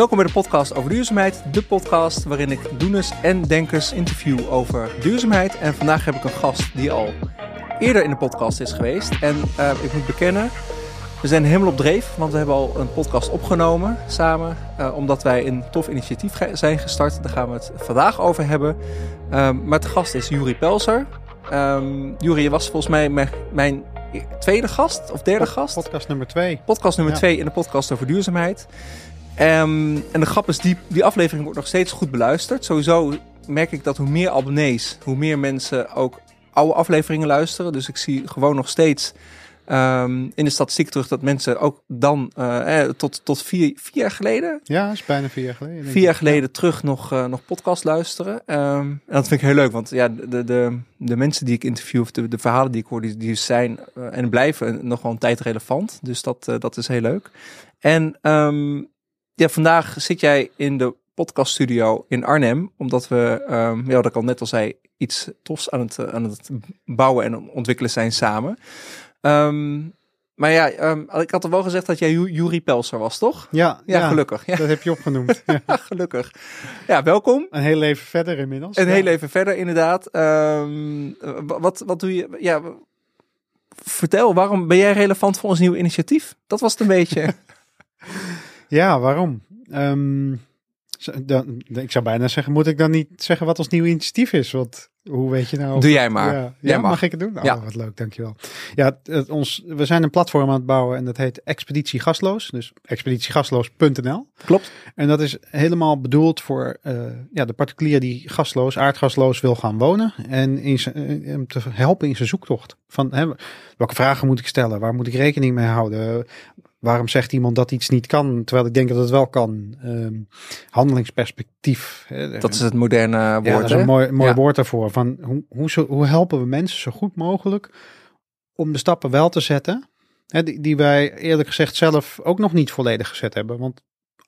Welkom bij de podcast over duurzaamheid. De podcast waarin ik doeners en denkers interview over duurzaamheid. En vandaag heb ik een gast die al eerder in de podcast is geweest. En uh, ik moet bekennen, we zijn helemaal op dreef, want we hebben al een podcast opgenomen samen. Uh, omdat wij een tof initiatief zijn gestart. Daar gaan we het vandaag over hebben. Um, maar de gast is Juri Pelser. Um, Juri, je was volgens mij mijn, mijn tweede gast of derde Pod, gast. Podcast nummer twee. Podcast nummer ja. twee in de podcast over duurzaamheid. Um, en de grap is, die, die aflevering wordt nog steeds goed beluisterd. Sowieso merk ik dat hoe meer abonnees, hoe meer mensen ook oude afleveringen luisteren. Dus ik zie gewoon nog steeds um, in de statistiek terug dat mensen ook dan uh, eh, tot, tot vier, vier jaar geleden. Ja, dat is bijna vier jaar geleden. Vier jaar geleden ja. terug nog, uh, nog podcast luisteren. Um, en dat vind ik heel leuk, want ja, de, de, de mensen die ik interview, of de, de verhalen die ik hoor, die, die zijn uh, en blijven nog wel een tijd relevant. Dus dat, dat is heel leuk. En um, ja, vandaag zit jij in de podcaststudio in Arnhem, omdat we, um, ja, wat ik al net al zei, iets tofs aan het, aan het bouwen en ontwikkelen zijn samen. Um, maar ja, um, ik had er wel gezegd dat jij Juri Pelser was, toch? Ja, ja, ja gelukkig. Ja. Dat heb je opgenoemd. ja. gelukkig. Ja, welkom. Een heel leven verder inmiddels. Een heel leven verder, inderdaad. Um, wat, wat doe je? Ja, vertel, waarom ben jij relevant voor ons nieuwe initiatief? Dat was het een beetje. Ja, waarom? Um, dan, ik zou bijna zeggen, moet ik dan niet zeggen wat ons nieuwe initiatief is? Want hoe weet je nou? Doe jij maar. Ja, jij mag. mag. ik het doen? Oh, ja. wat leuk, dankjewel. Ja, het, ons, we zijn een platform aan het bouwen en dat heet Expeditie Gasloos. Dus expeditiegasloos.nl. Klopt. En dat is helemaal bedoeld voor uh, ja, de particulier die gasloos, aardgasloos wil gaan wonen. En in hem te helpen in zijn zoektocht. Van hè, welke vragen moet ik stellen? Waar moet ik rekening mee houden? Waarom zegt iemand dat iets niet kan, terwijl ik denk dat het wel kan? Um, handelingsperspectief. Dat is het moderne woord. Ja, dat is een mooi, mooi ja. woord daarvoor. Van hoe, hoe, hoe helpen we mensen zo goed mogelijk om de stappen wel te zetten, hè, die, die wij eerlijk gezegd zelf ook nog niet volledig gezet hebben. Want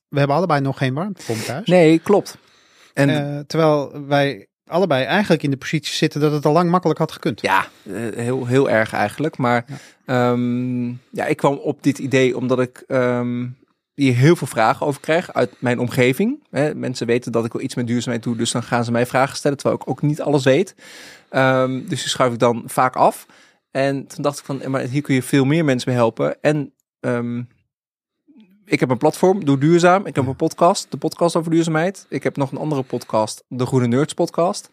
we hebben allebei nog geen warmtepomp thuis. Nee, klopt. En uh, terwijl wij allebei eigenlijk in de positie zitten dat het al lang makkelijk had gekund. Ja, heel, heel erg eigenlijk. Maar ja. Um, ja, ik kwam op dit idee omdat ik um, hier heel veel vragen over krijg uit mijn omgeving. Hè, mensen weten dat ik wel iets met duurzaamheid doe, dus dan gaan ze mij vragen stellen, terwijl ik ook niet alles weet. Um, dus die schuif ik dan vaak af. En toen dacht ik van, maar hier kun je veel meer mensen mee helpen. En ik heb een platform, Doe Duurzaam. Ik heb een podcast, de podcast over duurzaamheid. Ik heb nog een andere podcast, de Groene Nerds podcast.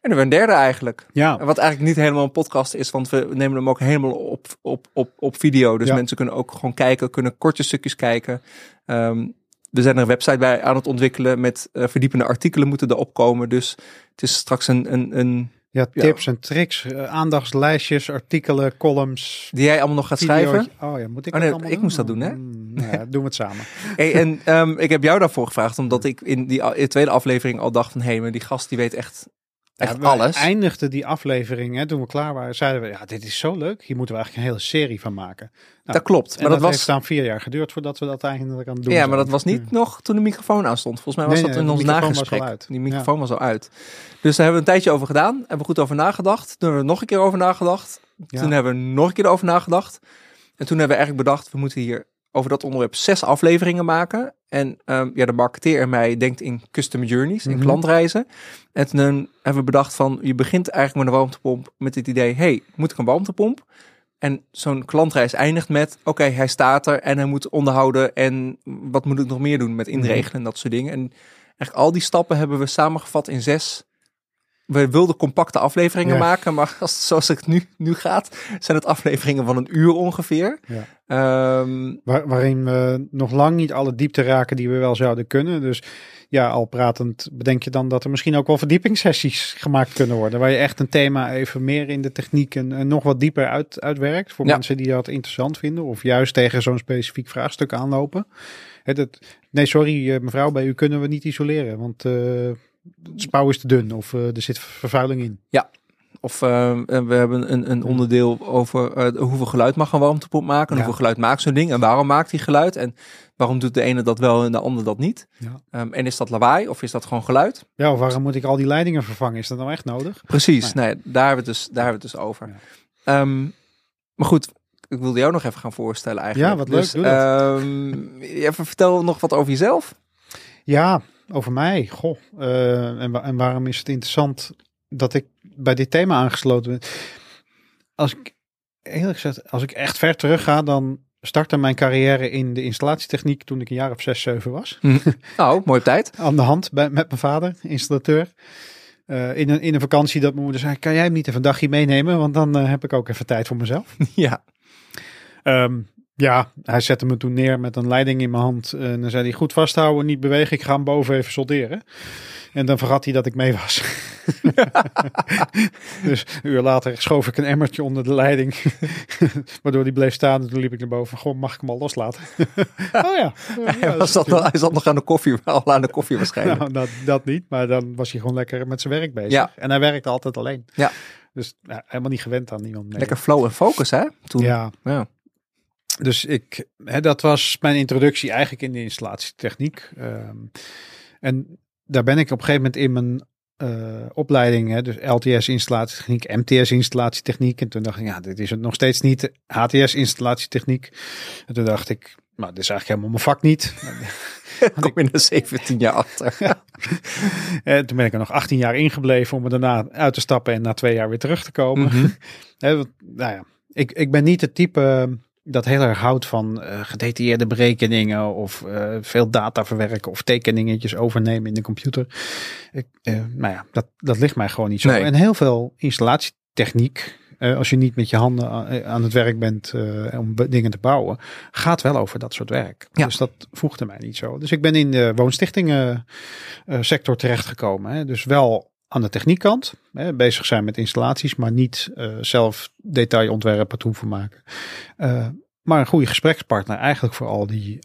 En er een derde eigenlijk. Ja. Wat eigenlijk niet helemaal een podcast is, want we nemen hem ook helemaal op, op, op, op video. Dus ja. mensen kunnen ook gewoon kijken, kunnen korte stukjes kijken. Um, we zijn er een website bij aan het ontwikkelen met uh, verdiepende artikelen moeten erop komen. Dus het is straks een... een, een ja, tips ja. en tricks, uh, aandachtslijstjes, artikelen, columns. Die jij allemaal nog gaat schrijven? Oh ja, moet ik oh, nee, Ik doen? moest dat doen, hè? Nou ja, doen we het samen. hey, en um, ik heb jou daarvoor gevraagd, omdat ik in die in de tweede aflevering al dacht van... hé, hey, maar die gast die weet echt Echt ja, alles. eindigden die aflevering, hè, toen we klaar waren, zeiden we, ja, dit is zo leuk. Hier moeten we eigenlijk een hele serie van maken. Nou, dat klopt. Maar dat, dat heeft dan vier jaar geduurd voordat we dat eigenlijk aan het doen Ja, maar dat was niet ja. nog toen de microfoon aan stond. Volgens mij was nee, dat in ons nagesprek. Die microfoon ja. was al uit. Dus daar hebben we een tijdje over gedaan. Hebben we goed over nagedacht. Toen hebben we er nog een keer over nagedacht. Toen hebben we nog een keer over nagedacht. En toen hebben we eigenlijk bedacht, we moeten hier over dat onderwerp zes afleveringen maken. En um, ja, de marketeer in mij denkt in custom journeys, in Mhm. mm -hmm. klantreizen. En toen hebben we bedacht van, je begint eigenlijk met een warmtepomp met het idee, hey, moet ik een warmtepomp? En zo'n klantreis eindigt met, oké, okay, hij staat er en hij moet onderhouden en wat moet ik nog meer doen met inregelen mm -hmm. en dat soort dingen. En eigenlijk al die stappen hebben we samengevat in zes we wilden compacte afleveringen Ja. maken, maar als, zoals het nu, nu gaat, zijn het afleveringen van een uur ongeveer. Ja. Ehm, Waar, waarin we nog lang niet alle diepte raken die we wel zouden kunnen. Dus ja, al pratend bedenk je dan dat er misschien ook wel verdiepingssessies gemaakt kunnen worden. Waar je echt een thema even meer in de techniek en, en nog wat dieper uit, uitwerkt. Voor Ja. mensen die dat interessant vinden. Of juist tegen zo'n specifiek vraagstuk aanlopen. Het, het, nee, sorry eh, mevrouw, bij u kunnen we niet isoleren. Want eh spouw is te dun of eh, er zit vervuiling in. of eh, we hebben een, een onderdeel over eh, hoeveel geluid mag een warmtepomp maken. En Ja. hoeveel geluid maakt zo'n ding. En waarom maakt die geluid? En waarom doet de ene dat wel en de ander dat niet? Ja. Ehm, en is dat lawaai of is dat gewoon geluid? Ja, of waarom moet ik al die leidingen vervangen? Is dat nou echt nodig? Precies, nee, daar hebben we het dus, daar hebben we het dus over. Ehm, maar goed, ik wilde jou nog even gaan voorstellen eigenlijk. Ja, wat leuk, Dus, ehm, even vertel nog wat over jezelf. Ja, over mij. Goh. eh, en, wa- en waarom is het interessant dat ik bij dit thema aangesloten ben? Als ik eerlijk gezegd, als ik echt ver terug ga, dan startte mijn carrière in de installatietechniek toen ik een jaar of zes, zeven was. Nou, mooie tijd. Aan de hand bij, met mijn vader, installateur. Eh, in, een, in een vakantie dat mijn moeder zei, kan jij hem niet even een dagje meenemen? Want dan eh, heb ik ook even tijd voor mezelf. ja. Ehm, ja, hij zette me toen neer met een leiding in mijn hand. En dan zei hij, goed vasthouden, niet bewegen. Ik ga hem boven even solderen. En dan vergat hij dat ik mee was. dus een uur later schoof ik een emmertje onder de leiding. Waardoor die bleef staan. En toen liep ik naar boven. Goh, mag ik hem al loslaten? oh ja. Hij, was dat hij zat nog aan de koffie, al aan de koffie waarschijnlijk. nou, dat, dat niet. Maar dan was hij gewoon lekker met zijn werk bezig. Ja. En hij werkte altijd alleen. Ja. Dus ja, helemaal niet gewend aan iemand. Lekker flow en focus, hè? Toen. Ja, ja. Dus ik, hè, dat was mijn introductie eigenlijk in de installatietechniek. Ehm, en daar ben ik op een gegeven moment in mijn eh, opleiding, hè, dus LTS installatietechniek, MTS installatietechniek. En toen dacht ik, ja, dit is het nog steeds niet. HTS installatietechniek. En toen dacht ik, nou, dit is eigenlijk helemaal mijn vak niet. Kom je er 17 jaar achter. En toen ben ik er nog 18 jaar ingebleven om er daarna uit te stappen en na twee jaar weer terug te komen. Hè, want, nou ja, ik, ik ben niet het type dat heel erg houdt van eh, gedetailleerde berekeningen of eh, veel data verwerken of tekeningetjes overnemen in de computer. Ik, eh, nou ja, dat, dat ligt mij gewoon niet zo. Nee. En heel veel installatietechniek, als je niet met je handen aan, het werk bent om dingen te bouwen, gaat wel over dat soort werk. Ja. Dus dat voegde mij niet zo. Dus ik ben in de woonstichtingen sector terechtgekomen. Hè. Dus wel aan de techniekkant, hè, bezig zijn met installaties, maar niet eh, zelf detailontwerpen hoeven maken. Eh, maar een goede gesprekspartner eigenlijk voor al die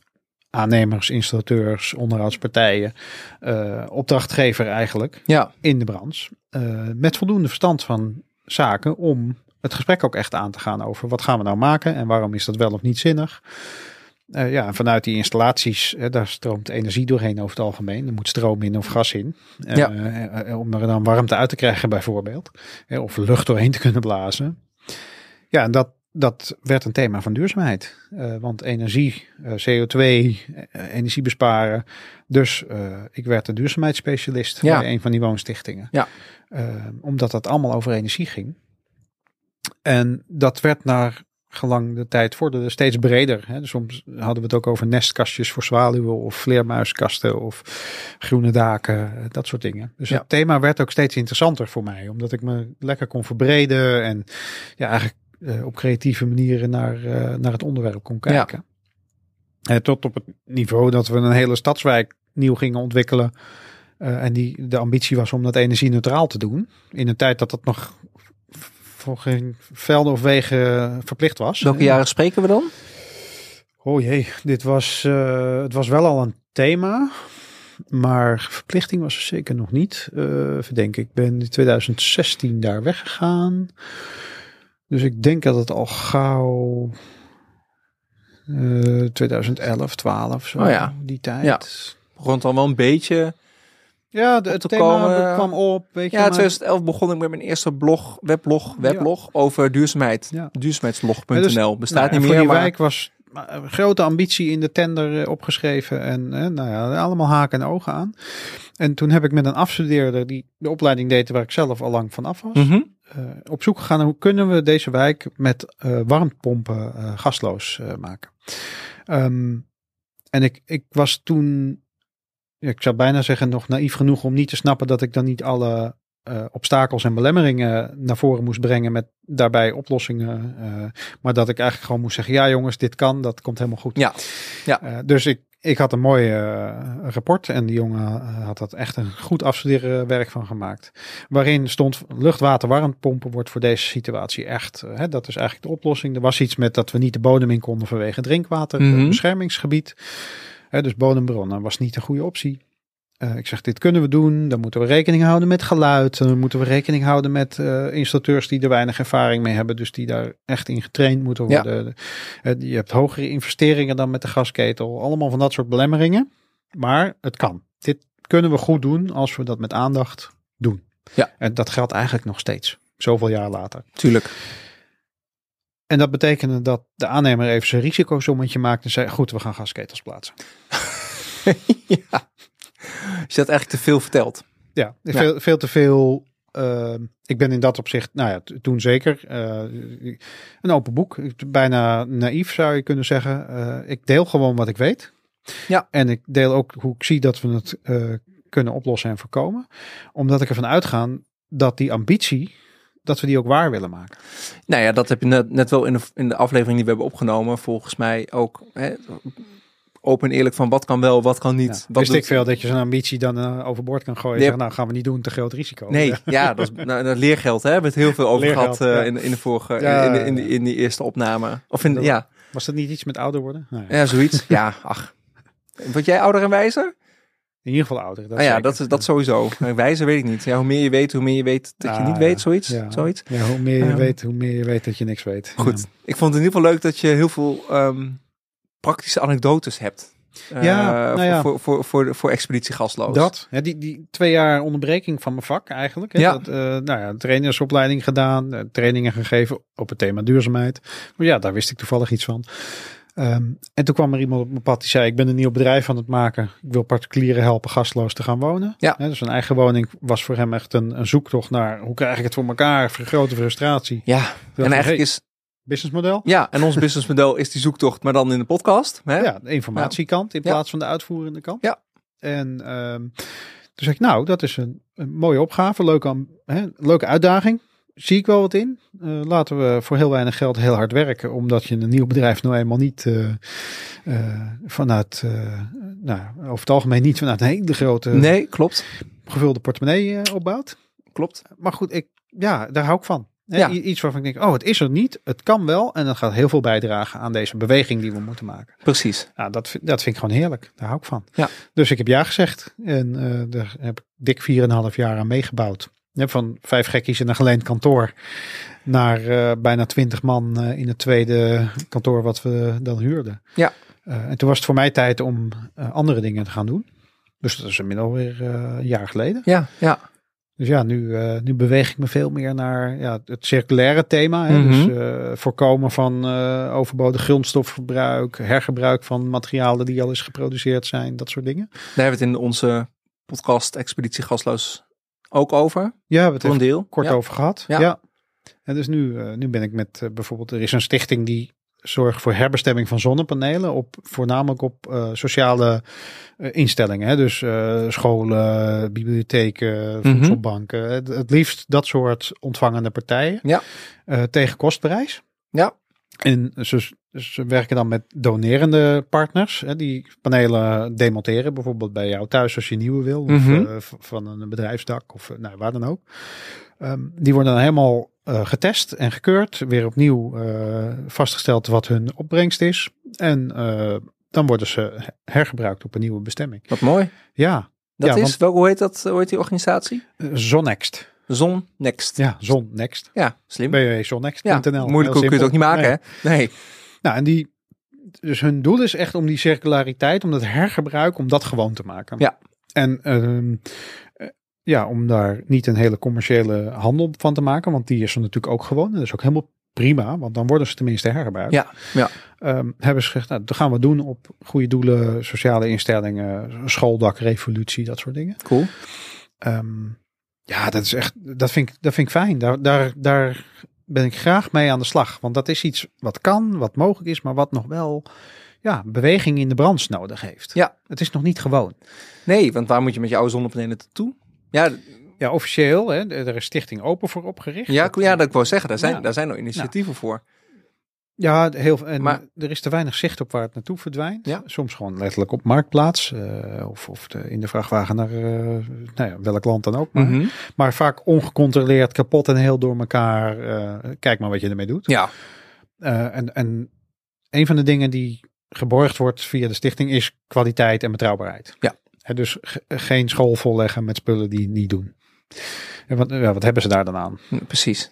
aannemers, installateurs, onderhoudspartijen, eh, opdrachtgever eigenlijk Ja, in de branche. met voldoende verstand van zaken om het gesprek ook echt aan te gaan over wat gaan we nou maken en waarom is dat wel of niet zinnig. Eh, ja, en vanuit die installaties, hè, daar stroomt energie doorheen over het algemeen. Er moet stroom in of gas in. Eh, Ja. eh, om er dan warmte uit te krijgen bijvoorbeeld. Of lucht doorheen te kunnen blazen. Ja, en dat, dat werd een thema van duurzaamheid. Want energie, eh, CO2, eh, energie besparen. Dus ik werd een duurzaamheidsspecialist Ja. bij een van die woonstichtingen. Ja. Omdat dat allemaal over energie ging. En dat werd naar gelang de tijd vorderde steeds breder. Hè. Dus soms hadden we het ook over nestkastjes voor zwaluwen of vleermuiskasten of groene daken, dat soort dingen. Dus Ja. het thema werd ook steeds interessanter voor mij, omdat ik me lekker kon verbreden en ja, eigenlijk eh, op creatieve manieren naar, eh, naar het onderwerp kon Ja. kijken. Eh, tot op het niveau dat we een hele stadswijk nieuw gingen ontwikkelen. En die, de ambitie was om dat energie-neutraal te doen. In een tijd dat dat nog voor geen velden of wegen verplicht was. welke Eh, jaren spreken we dan? Oh jee, dit was, eh, het was wel al een thema. Maar verplichting was er zeker nog niet. Eh verdenk ik. Ik ben in 2016 daar weggegaan. Dus ik denk dat het al gauw eh 2011, 12 zo. Oh ja. Die tijd. Ja. Begon het dan wel een beetje... Ja, de, het thema komen. kwam op. Weet je, Ja, maar- 2011 begon ik met mijn eerste blog, weblog, weblog over duurzaamheid. Ja. Duurzaamheidsblog.nl. Bestaat Nou, niet voor meer, die maar... wijk was een grote ambitie in de tender eh, opgeschreven. En eh, nou ja, allemaal haken en ogen aan. En toen heb ik met een afstudeerder die de opleiding deed waar ik zelf al lang van af was. Mhm. eh, op zoek gegaan naar hoe kunnen we deze wijk met eh warmtepompen eh, gasloos eh, maken. Ehm, en ik, ik was toen, ik zou bijna zeggen, nog naïef genoeg om niet te snappen dat ik dan niet alle eh, obstakels en belemmeringen naar voren moest brengen met daarbij oplossingen. eh, maar dat ik eigenlijk gewoon moest zeggen, ja jongens, dit kan, dat komt helemaal goed. Ja, ja. Eh, dus ik, ik had een mooi rapport en die jongen had dat echt een goed afstuderen werk van gemaakt. Waarin stond lucht, water, warmtepompen wordt voor deze situatie echt, hè, dat is eigenlijk de oplossing. Er was iets met dat we niet de bodem in konden vanwege drinkwater, Mhm. beschermingsgebied. Hè, dus bodembronnen was niet de goede optie. Eh, ik zeg, dit kunnen we doen. Dan moeten we rekening houden met geluid. Dan moeten we rekening houden met eh, installateurs die er weinig ervaring mee hebben. Dus die daar echt in getraind moeten Ja. worden. Eh, je hebt hogere investeringen dan met de gasketel. Allemaal van dat soort belemmeringen. Maar het kan. Dit kunnen we goed doen als we dat met aandacht doen. Ja. En dat geldt eigenlijk nog steeds. Zoveel jaar later. Tuurlijk. En dat betekende dat de aannemer even zijn risicosommetje maakte en zei: Goed, we gaan gasketels plaatsen. ja. je dat eigenlijk te veel vertelt. Ja, veel, veel te veel. Uh, ik ben in dat opzicht, nou ja, toen zeker. Uh, een open boek. Bijna naïef zou je kunnen zeggen. Uh, ik deel gewoon wat ik weet. Ja. En ik deel ook hoe ik zie dat we het kunnen oplossen en voorkomen. Omdat ik ervan uitga dat die ambitie, dat we die ook waar willen maken. Nou ja, dat heb je net, net wel in de, in de aflevering die we hebben opgenomen, volgens mij ook. Hè, open en eerlijk van wat kan wel, wat kan niet. Ja, wist ik veel dat je zo'n ambitie dan uh, overboord kan gooien. Zeggen, nou gaan we niet doen, te groot risico. Nee, ja, dat is nou, dat leergeld. Hè, hebben we het heel veel over leergeld, gehad uh, ja. in, in de vorige, ja, in, de, in, de, in die eerste opname. Of in, ja. Was dat niet iets met ouder worden? Nou, ja. zoiets. ja, ach. Word jij ouder en wijzer? In ieder geval ouder. Dat ah, ja, dat, is, dat sowieso. Wijzer weet ik niet. Ja, hoe meer je weet, hoe meer je weet dat je niet weet, zoiets. Ja. zoiets. Ja, hoe meer je weet, hoe meer je weet dat je niks weet. Goed. Ik vond het in ieder geval leuk dat je heel veel um, praktische anekdotes hebt. Uh, ja, nou ja. Voor, voor, voor, voor Expeditie Gasloos. Dat, hè, die, die twee jaar onderbreking van mijn vak eigenlijk. Hè, ja. Dat, uh, nou ja, trainersopleiding gedaan, trainingen gegeven op het thema duurzaamheid. Maar ja, daar wist ik toevallig iets van. Um, en toen kwam er iemand op mijn pad die zei: Ik ben een nieuw bedrijf aan het maken. Ik wil particulieren helpen gastloos te gaan wonen. Ja. He, dus een eigen woning was voor hem echt een, een zoektocht naar hoe krijg ik het voor elkaar? Grote frustratie. Ja, en eigenlijk hey, is. Businessmodel? Ja, en ons businessmodel is die zoektocht, maar dan in de podcast. Hè? Ja, de informatiekant in plaats van de uitvoerende kant. Ja. En um, toen zei ik: Nou, dat is een, een mooie opgave, leuke, hè, leuke uitdaging zie ik wel wat in. Uh, laten we voor heel weinig geld heel hard werken, omdat je een nieuw bedrijf nou eenmaal niet uh, uh, vanuit, nou, over het algemeen niet vanuit een hele grote. Nee, klopt. Gevulde portemonnee opbouwt. Klopt. Maar goed, ik, ja, daar hou ik van. Ja. Iets waarvan ik denk, oh, het is er niet, het kan wel. En dat gaat heel veel bijdragen aan deze beweging die we moeten maken. Precies. Nou, dat, dat vind ik gewoon heerlijk. Daar hou ik van. Ja. Dus ik heb ja gezegd. En daar heb ik dik 4,5 jaar aan meegebouwd. Van vijf gekkies in een geleend kantoor naar uh, bijna twintig man uh, in het tweede kantoor wat we dan huurden. Ja. Uh, en toen was het voor mij tijd om andere dingen te gaan doen. Dus dat is inmiddels weer een jaar geleden. Ja, ja. Dus ja, nu, nu beweeg ik me veel meer naar ja, het circulaire thema. Hè? Mm -hmm. Dus voorkomen van overbodig grondstofverbruik, hergebruik van materialen die al eens geproduceerd zijn, dat soort dingen. Daar hebben we het in onze podcast Expeditie Gasloos ook over. Ja, we hebben het een deel kort ja. over gehad. Ja. ja. En dus nu, uh, nu ben ik met uh, bijvoorbeeld, er is een stichting die zorgt voor herbestemming van zonnepanelen op voornamelijk op uh, sociale instellingen. Hè? Dus scholen, bibliotheken, voedselbanken. Mm -hmm. het, het, liefst dat soort ontvangende partijen. Ja. tegen kostprijs. Ja. En ze, ze werken dan met donerende partners. Hè, die panelen demonteren. Bijvoorbeeld bij jou thuis als je nieuwe wil. Of Mhm. mm -hmm. uh, van een bedrijfsdak. Of nou, waar dan ook. Um, die worden dan helemaal uh, getest en gekeurd. Weer opnieuw uh, vastgesteld wat hun opbrengst is. En dan worden ze hergebruikt op een nieuwe bestemming. Wat mooi. Ja. Dat ja, is, want, wel, hoe heet dat? Hoe heet die organisatie? Zonnext. Zon Next. Ja, Zon Next. Ja, slim. www.zonnext.nl. Ja, moeilijk kun je het ook niet maken, nee. hè? Nee. Nou, en die, dus hun doel is echt om die circulariteit, om dat hergebruik, om dat gewoon te maken. Ja. En um, ja, om daar niet een hele commerciële handel van te maken, want die is er natuurlijk ook gewoon. En dat is ook helemaal prima, want dan worden ze tenminste hergebruikt. Ja, ja. Um, hebben ze gezegd, nou, dat gaan we doen op goede doelen, sociale instellingen, schooldak, revolutie, dat soort dingen. Cool. Um, ja, dat is echt, dat vind ik, dat vind ik fijn. Daar, daar, daar ben ik graag mee aan de slag. Want dat is iets wat kan, wat mogelijk is, maar wat nog wel ja, beweging in de branche nodig heeft. Ja. Het is nog niet gewoon. Nee, want waar moet je met je oude zonnepanelen toe? Ja, ja officieel. Hè, er is Stichting Open voor opgericht. Ja, ja dat ik wou zeggen. Daar zijn, Ja. daar zijn nog initiatieven voor. Ja, heel, en Maar- er is te weinig zicht op waar het naartoe verdwijnt. Ja. Soms gewoon letterlijk op marktplaats. eh, of of de, in de vrachtwagen naar eh, nou ja, welk land dan ook. Maar, Mhm. maar vaak ongecontroleerd, kapot en heel door elkaar. eh, kijk maar wat je ermee doet. Ja, en, en een van de dingen die geborgd wordt via de stichting is kwaliteit en betrouwbaarheid. Ja. Dus ge- geen school volleggen met spullen die het niet doen. En wat, ja, wat hebben ze daar dan aan? precies.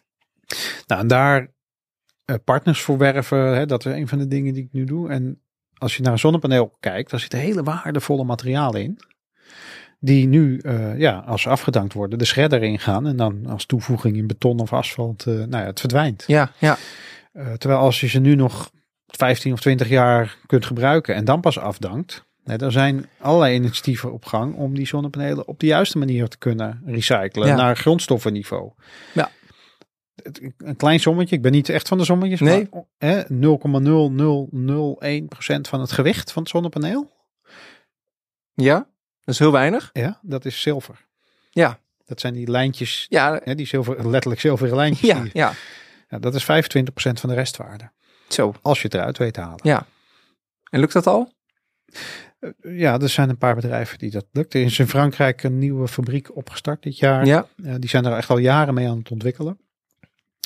Nou, en daar partners voor werven, hè, dat is een van de dingen die ik nu doe. En als je naar een zonnepaneel kijkt, daar zitten hele waardevolle materialen in. Die nu, eh, ja, als ze afgedankt worden, de shredder ingaan. En dan als toevoeging in beton of asfalt, eh, nou ja, het verdwijnt. Ja, ja. Eh, terwijl als je ze nu nog 15 of 20 jaar kunt gebruiken en dan pas afdankt, Nee, er zijn allerlei initiatieven op gang om die zonnepanelen op de juiste manier te kunnen recyclen Ja. naar grondstoffenniveau. Ja. Een klein sommetje, ik ben niet echt van de sommetjes, Nee. maar hè, 0,0001% van het gewicht van het zonnepaneel, Ja, dat is heel weinig. ja, dat is zilver. Ja, Dat zijn die lijntjes, ja, hè, die zilver, letterlijk zilveren lijntjes. ja, die- ja. ja, dat is 25% van de restwaarde. Zo. Als je het eruit weet te halen. Ja. En lukt dat al? Eh, Ja, er zijn een paar bedrijven die dat lukt. Er is in Frankrijk een nieuwe fabriek opgestart dit jaar. Ja. Die zijn er echt al jaren mee aan het ontwikkelen.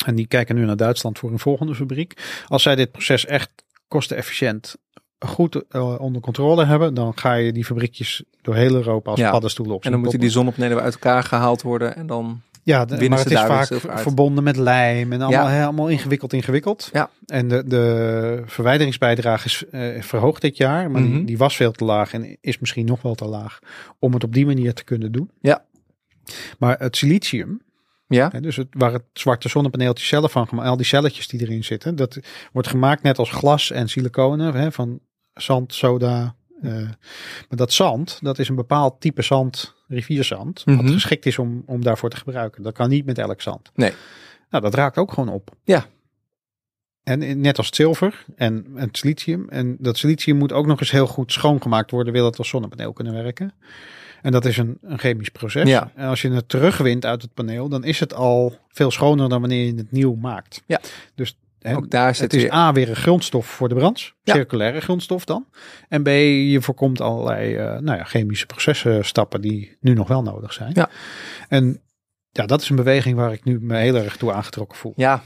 En die kijken nu naar Duitsland voor een volgende fabriek. Als zij dit proces echt kostenefficiënt goed eh, onder controle hebben, dan ga je die fabriekjes door heel Europa als Ja. paddenstoelen op. En dan moeten die zonnepanelen uit elkaar gehaald worden en dan... Ja, de- maar het is vaak verbonden met lijm en allemaal, Ja. allemaal ingewikkeld, ingewikkeld. Ja. En de, de verwijderingsbijdrage is eh, verhoogd dit jaar, maar die, Mhm. die was veel te laag en is misschien nog wel te laag om het op die manier te kunnen doen. Ja. Maar het silicium, Ja, dus het, waar het zwarte zonnepaneeltje zelf van gemaakt, al die celletjes die erin zitten, dat wordt gemaakt net als glas en siliconen van zand, soda. eh, maar dat zand, dat is een bepaald type zand, rivierzand, Mhm. wat geschikt is om, om daarvoor te gebruiken. Dat kan niet met elk zand. Nee. Nou, dat raakt ook gewoon op. Ja. En net als het zilver en het silicium. En dat silicium moet ook nog eens heel goed schoongemaakt worden, wil het als zonnepaneel kunnen werken. En dat is een, een chemisch proces. Ja. En als je het terugwint uit het paneel, dan is het al veel schoner dan wanneer je het nieuw maakt. Ja. Dus hè, ook daar zit het is weer... A weer een grondstof voor de brand, Ja. circulaire grondstof dan. En B, je voorkomt allerlei eh, nou ja, chemische processen stappen die nu nog wel nodig zijn. Ja. En ja, dat is een beweging waar ik nu me heel erg toe aangetrokken voel. Ja,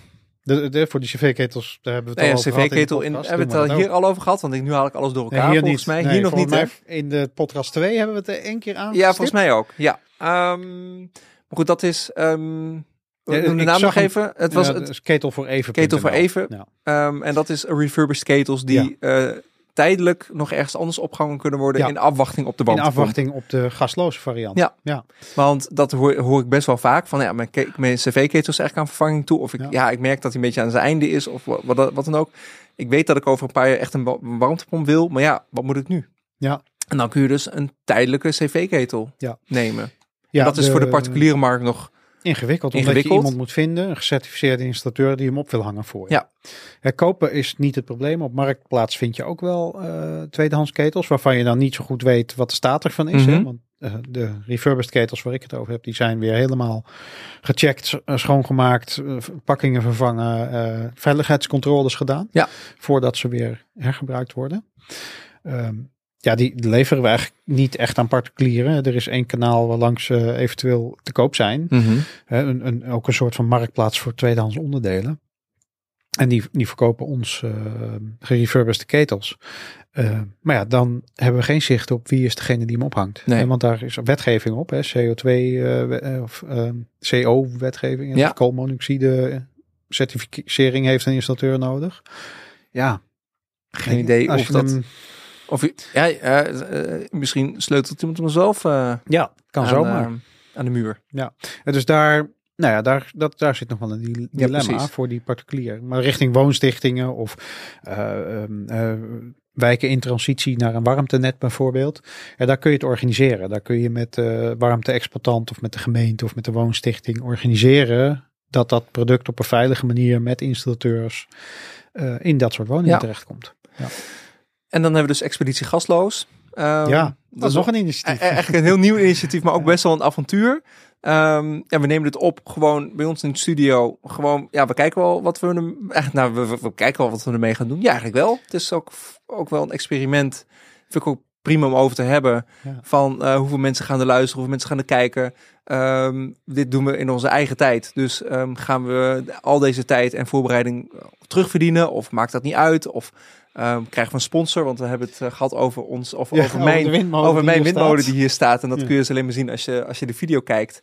De, de, voor die cv-ketels, daar hebben we het al over gehad cv-ketel, in, hebben we het hier al over gehad? Want ik, nu haal ik alles door elkaar, Nee, hier volgens niet. mij. Nee, hier nog niet, mij In de podcast 2 hebben we het er één keer aan. Ja, volgens mij ook. Ja. Ehm, maar goed, dat is... ehm Ja, de naam nog even. Het was Ja, het, ketel voor even. Ketel voor even. Ja. Ehm, en dat is refurbished ketels die eh, tijdelijk nog ergens anders opgehangen kunnen worden Ja. in afwachting op de In warmtepomp. afwachting op de gasloze variant. Ja. ja. Want dat hoor, hoor ik best wel vaak van ja, mijn, mijn cv-ketel is eigenlijk aan vervanging toe. Of ik, ja. Ja. ik merk dat hij een beetje aan zijn einde is of wat, wat, dan ook. Ik weet dat ik over een paar jaar echt een warmtepomp wil, maar ja, wat moet ik nu? Ja. En dan kun je dus een tijdelijke cv-ketel Ja. nemen. ja dat is voor de particuliere markt nog Ingewikkeld, omdat Ingewikkeld. je iemand moet vinden, een gecertificeerde installateur die hem op wil hangen voor je. Ja. Het kopen is niet het probleem. Op marktplaats vind je ook wel eh, tweedehands ketels, waarvan je dan niet zo goed weet wat de staat ervan is. hè? Mhm. Want eh, de refurbished ketels waar ik het over heb, die zijn weer helemaal gecheckt, eh, schoongemaakt, pakkingen vervangen, veiligheidscontroles gedaan. Ja. Voordat ze weer hergebruikt worden. Ehm, ja, die leveren we eigenlijk niet echt aan particulieren. Er is één kanaal waar langs ze eventueel te koop zijn. Hè, een, een, ook een soort van marktplaats voor tweedehands onderdelen. En die, die verkopen ons uh, gerefurbished ketels. Uh, maar ja, dan hebben we geen zicht op wie is degene die hem ophangt. Nee. Want daar is wetgeving op, hè, CO2 uh, of CO-wetgeving. Ja. Koolmonoxide certificering heeft een installateur nodig. Ja. Geen idee of dat... Of ja, eh, misschien sleutelt iemand hem zelf eh, ja, kan aan, zomaar. eh, aan de muur. En dus daar, nou ja, daar, dat, daar zit nog wel een di- dilemma voor die particulier. Maar richting woonstichtingen of eh, ehm, eh, wijken in transitie naar een warmtenet bijvoorbeeld. Ja, daar kun je het organiseren. Daar kun je met de warmte-exploitant of met de gemeente of met de woonstichting organiseren dat dat product op een veilige manier met installateurs in dat soort woningen Ja. terechtkomt. En dan hebben we dus Expeditie Gasloos. Ehm, ja, dat is nog een e- initiatief. eigenlijk een heel nieuw initiatief, maar ook best wel een avontuur. Ehm, ja, we nemen dit op gewoon bij ons in de studio. Gewoon, ja, we kijken wel wat we er, echt, nou, we, we, we kijken wel wat we ermee gaan doen. Ja, eigenlijk wel. Het is ook, ook wel een experiment. Vind ik ook prima om over te hebben. Ja. Van eh, hoeveel mensen gaan er luisteren, hoeveel mensen gaan er kijken. Ehm, dit doen we in onze eigen tijd. Dus ehm, gaan we al deze tijd en voorbereiding terugverdienen? Of maakt dat niet uit? Of ehm, krijgen we een sponsor? Want we hebben het eh, gehad over ons, of Ja, over mijn windmolen over die mijn windmolen die hier staat. En dat Ja. kun je dus alleen maar zien als je, als je de video kijkt.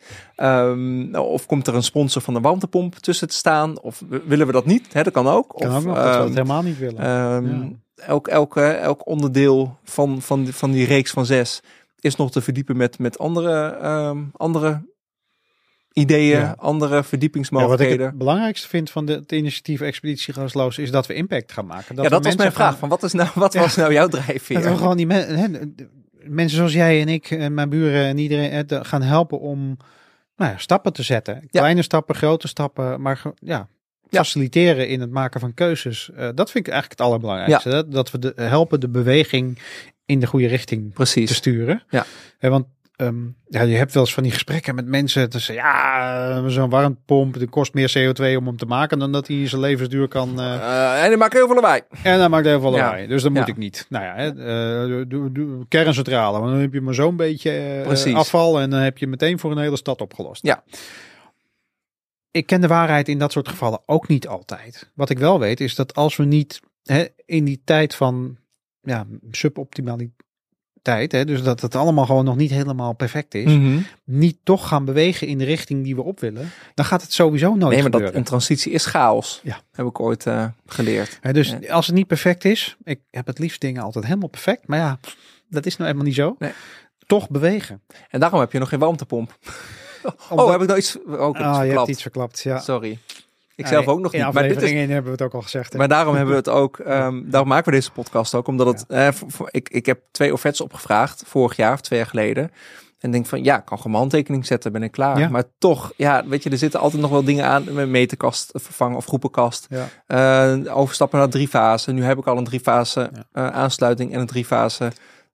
Of komt er een sponsor van de warmtepomp tussen te staan? Of willen we dat niet? Hè, dat kan ook. Kan of, ook nog dat we het helemaal niet willen. Ja. elk, elk, eh, elk onderdeel van, van, die, van die reeks van zes is nog te verdiepen met, met andere, ehm, andere ideeën, Ja. andere Ja, wat ik verdiepingsmogelijkheden. het belangrijkste vind van de, het initiatief Expeditie Gasloos is dat we impact gaan maken. ja, we dat was mijn vraag. gaan- Van wat is nou, wat Ja. was nou jouw Dat drijfveer? we gewoon die men- hè, de- mensen zoals jij en ik en mijn buren en iedereen hè, gaan helpen om nou ja, stappen te zetten. Kleine stappen, grote stappen, maar ja, Ja. Faciliteren in het maken van keuzes. Eh, dat vind ik eigenlijk het allerbelangrijkste. Dat, dat we de, helpen de beweging in de goede richting te Precies. sturen. Ja. Hè, want ehm, ja, je hebt wel eens van die gesprekken met mensen. Dus ja, zo'n warmtepomp, die kost meer CO2 om hem te maken dan dat hij zijn levensduur kan. eh, Eh, en die maken heel veel lawaai. en dan maakt heel veel Ja. lawaai. Dus dat moet ik niet. Nou ja, eh, doe- doe- kerncentrale. Want dan heb je maar zo'n beetje eh, afval. En dan heb je meteen voor een hele stad opgelost. Ja. Ik ken de waarheid in dat soort gevallen ook niet altijd. Wat ik wel weet is dat als we niet hè, in die tijd van ja, suboptimaliteit, hè, dus dat het allemaal gewoon nog niet helemaal perfect is, Mhm. niet toch gaan bewegen in de richting die we op willen, dan gaat het sowieso nooit Nee, maar dat, een transitie is chaos. Ja. Heb ik ooit eh, geleerd. Hè, dus Ja. als het niet perfect is, ik heb het liefst dingen altijd helemaal perfect, maar ja, dat is nou helemaal niet zo. Nee. Toch bewegen. En daarom heb je nog geen warmtepomp. Oh, heb ik nou iets... Oh, heb iets ah, je hebt verklapt. iets verklapt, ja. Sorry. Ik zelf ook nog in niet. Maar, dit is, hebben we het ook al gezegd. hè. maar daarom hebben we het ook... ehm, daarom maken we deze podcast ook. Omdat het... eh, voor- voor- ik, ik heb twee offertes opgevraagd. Vorig jaar of twee jaar geleden. En denk van, ja, ik kan gewoon mijn handtekening zetten. Ben ik klaar. Ja. Maar toch, ja, weet je, er zitten altijd nog wel dingen aan. Met meterkast vervangen of groepenkast. Ja. Eh, overstappen naar drie fase. Nu heb ik al een drie fase Ja. eh, aansluiting en een drie fase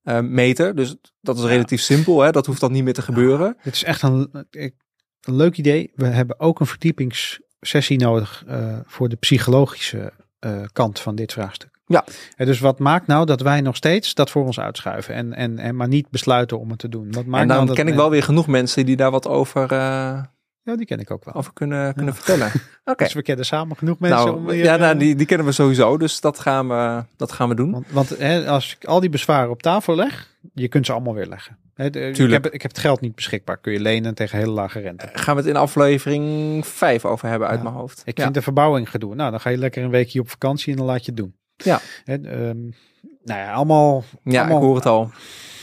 eh, meter. Dus dat is relatief simpel. Hè? Dat hoeft dan niet meer te gebeuren. Dit is echt een, een leuk idee. We hebben ook een verdiepingssessie nodig eh, voor de psychologische eh, kant van dit vraagstuk. Ja. Hè, dus wat maakt nou dat wij nog steeds dat voor ons uitschuiven en, en, en maar niet besluiten om het te doen? Wat maakt en dan nou dat ken ik wel weer genoeg mensen die daar wat over, Ja, die ken ik ook wel. over kunnen, kunnen vertellen. Oké. Dus we kennen samen genoeg mensen om Nou, hier, ja, eh, nou, die, die kennen we sowieso, dus dat gaan we, dat gaan we doen. Want, want hè, als ik al die bezwaren op tafel leg, je kunt ze allemaal weer leggen. Hè, de- ik, Tuurlijk. heb, ik heb het geld niet beschikbaar. Kun je lenen tegen hele lage rente. Gaan we het in aflevering 5 over hebben uit Ja. mijn hoofd. Ik ja. vind de verbouwing gedoe. Nou, dan ga je lekker een weekje op vakantie en dan laat je het doen. Ja. Hè, ehm, nou ja, allemaal, ja, allemaal, ik hoor het al.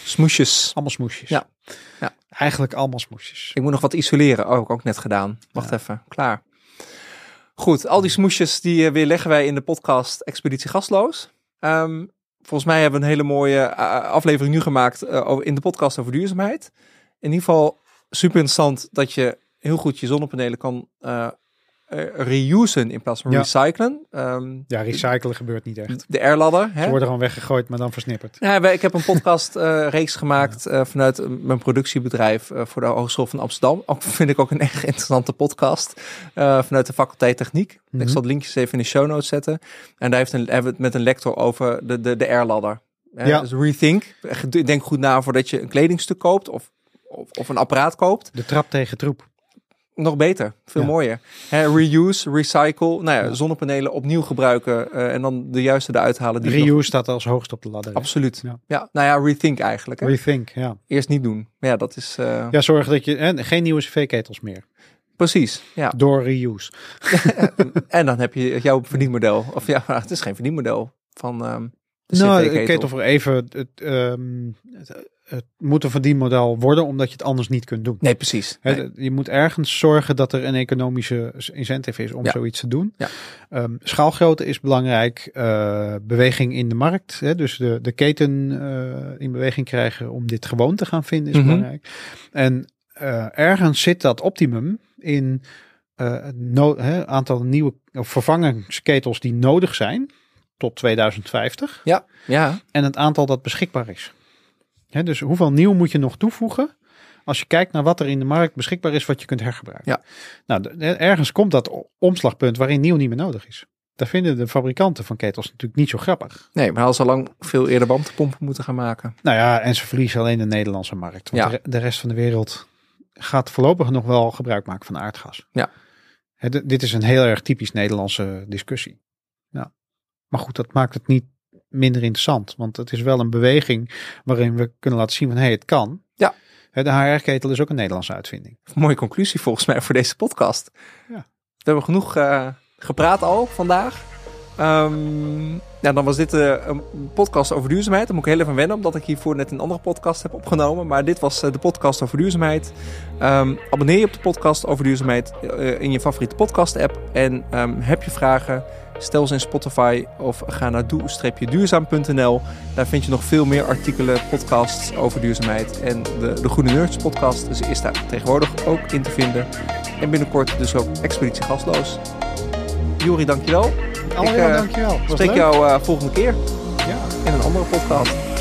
Smoesjes. allemaal smoesjes. Ja. Ja. Eigenlijk allemaal smoesjes. Ik moet nog wat isoleren. Oh, heb ik ook net gedaan. Wacht even. Klaar. Goed, al die smoesjes die eh, weer leggen wij in de podcast Expeditie Gastloos. Ehm, volgens mij hebben we een hele mooie eh, aflevering nu gemaakt eh, over, in de podcast over duurzaamheid. In ieder geval super interessant dat je heel goed je zonnepanelen kan eh eh, reusen in plaats van Ja. recyclen. Ehm, Ja, recyclen gebeurt niet echt. de airladder. Hè? Ze worden gewoon weggegooid, maar dan versnipperd. Ja, ik heb een podcast eh, reeks gemaakt eh, vanuit mijn productiebedrijf voor de Hogeschool van Amsterdam. Ook vind ik ook een echt interessante podcast vanuit de faculteit techniek. Mhm. Ik zal het linkjes even in de show notes zetten. En daar heeft een, hebben we het met een lector over de, de, de airladder. Ja. Dus rethink. Denk goed na voordat je een kledingstuk koopt of, of, of een apparaat koopt. De trap tegen troep. Nog beter, veel Ja. mooier. Hè, reuse, recycle, nou ja, zonnepanelen opnieuw gebruiken eh, en dan de juiste eruit halen. Die nog- Reuse staat als hoogst op de ladder. Absoluut. Ja. Ja. nou ja, rethink eigenlijk. Hè? Rethink, ja. Eerst niet doen. Maar ja, dat is eh, Ja, zorg dat je... hè, geen nieuwe cv-ketels meer. precies. Ja. Door reuse. En dan heb je jouw verdienmodel. Of ja, het is geen verdienmodel van ehm de nou, CV-ketel. een ketel voor even... Het, ehm, het, het moet een verdienmodel worden, omdat je het anders niet kunt doen. Nee, precies. Je moet ergens zorgen dat er een economische incentive is om Ja. zoiets te doen. Ja. Ehm, schaalgrootte is belangrijk. eh, beweging in de markt. Hè, dus de, de keten eh, in beweging krijgen om dit gewoon te gaan vinden is Mhm. belangrijk. En eh, ergens zit dat optimum in het no- aantal nieuwe of vervangingsketels die nodig zijn tot 2050 Ja, ja. en het aantal dat beschikbaar is. Dus hoeveel nieuw moet je nog toevoegen als je kijkt naar wat er in de markt beschikbaar is wat je kunt hergebruiken. Ja. Nou, ergens komt dat omslagpunt waarin nieuw niet meer nodig is. Daar vinden de fabrikanten van ketels natuurlijk niet zo grappig. Nee, maar als al lang veel eerder bandpompen moeten gaan maken. Nou ja, en ze verliezen alleen de Nederlandse markt. Want Ja. de, re- de rest van de wereld gaat voorlopig nog wel gebruik maken van aardgas. Ja. Dit is een heel erg typisch Nederlandse discussie. Ja. Maar goed, dat maakt het niet minder interessant. Want het is wel een beweging waarin we kunnen laten zien van hé, hey, het kan. Ja. De HR-ketel is ook een Nederlandse uitvinding. Mooie conclusie volgens mij voor deze podcast. Ja. We hebben genoeg eh, gepraat al vandaag. Ehm, ja, dan was dit uh, een podcast over duurzaamheid. Daar moet ik heel even wennen, omdat ik hiervoor net een andere podcast heb opgenomen. Maar dit was uh, de podcast over duurzaamheid. Um, abonneer je op de podcast over duurzaamheid in je favoriete podcast-app. En um, heb je vragen, stel ze in Spotify of ga naar doe-duurzaam.nl. Daar vind je nog veel meer artikelen, podcasts over duurzaamheid. En de, de Groene Nerds podcast dus is daar tegenwoordig ook in te vinden. En binnenkort dus ook Expeditie Gasloos. Juri, dankjewel. Allemaal, ik, uh, dankjewel. spreek jou uh, volgende keer ja. in een andere podcast.